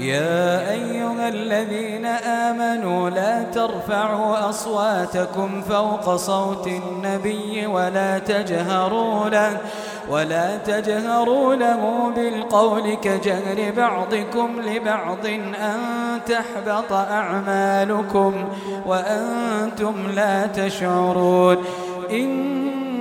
يا أيها الذين آمنوا لا ترفعوا أصواتكم فوق صوت النبي ولا تجهروا له ولا تجهروا له بالقول كجهر بعضكم لبعض أن تحبط أعمالكم وأنتم لا تشعرون. إن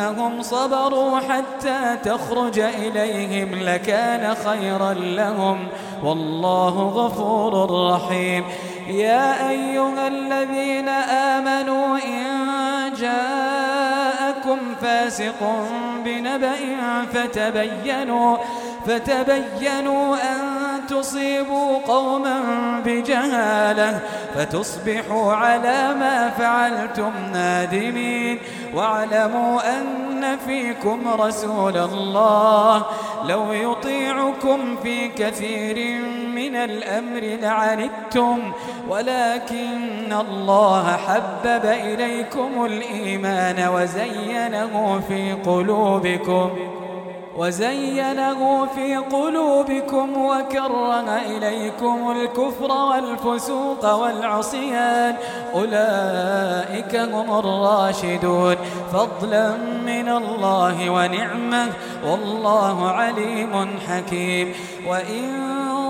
أنهم صبروا حتى تخرج إليهم لكان خيرا لهم. والله غفور رحيم. يا أيها الذين آمنوا إن جاءكم فاسق بنبأ فتبينوا فتبينوا أن تصيبوا قوما بجهالة. فتصبحوا على ما فعلتم نادمين واعلموا أن فيكم رسول الله. لو يطيعكم في كثير من الأمر لعنتم ولكن الله حبب إليكم الإيمان وزينه في قلوبكم. وزينه في قلوبكم وكره إليكم الكفر والفسوق والعصيان. أولئك هم الراشدون. فضلا من الله ونعمة. والله عليم حكيم. وإن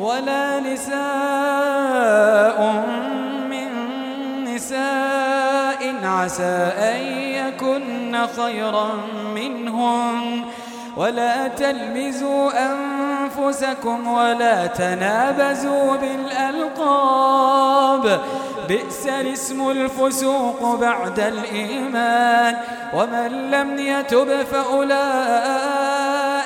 ولا نساء من نساء عسى أن يكن خيرا منهم ولا تلمزوا أنفسكم ولا تنابزوا بالألقاب. بئس الاسم الفسوق بعد الإيمان. ومن لم يتب فأولئك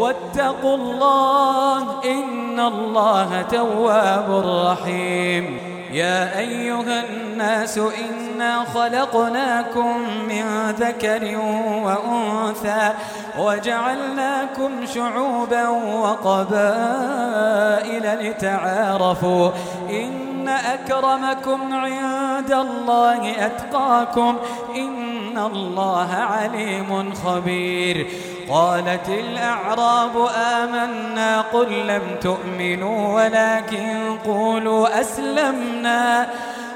واتقوا الله إن الله تواب رحيم. يا أيها الناس إنا خلقناكم من ذكر وأنثى وجعلناكم شعوبا وقبائل لتعارفوا إن أكرمكم عند الله أتقاكم إن الله عليم خبير. قالت الأعراب آمنا قل لم تؤمنوا ولكن قولوا أسلمنا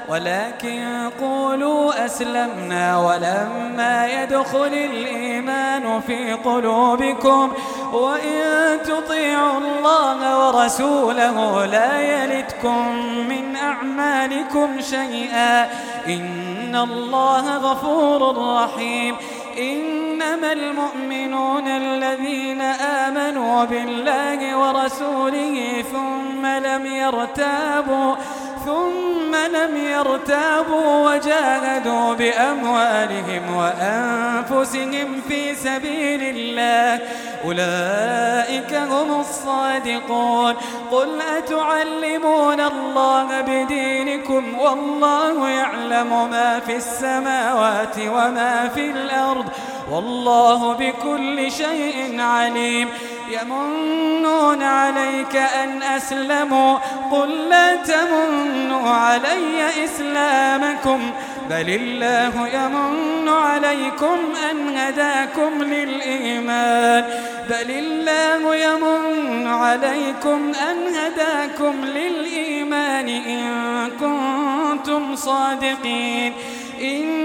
ولكن قولوا أسلمنا ولما يدخل الإيمان في قلوبكم وإن تطيعوا الله ورسوله لا يلتكم من أعمالكم شيئا. إن الله غفور رحيم. إنما المؤمنون الذين آمنوا بالله ورسوله ثم لم يرتابوا لم يرتابوا وجاهدوا بأموالهم وأنفسهم في سبيل الله أولئك هم الصادقون قل أتعلمون الله بدينكم والله يعلم ما في السماوات وما في الأرض والله بكل شيء عليم. يمنون عليك أن أسلموا. قل لا تمنوا علي إسلامكم. بل الله يمن عليكم أن هداكم للإيمان. بل الله يمن عليكم أن هداكم للإيمان إن كنتم صادقين. إن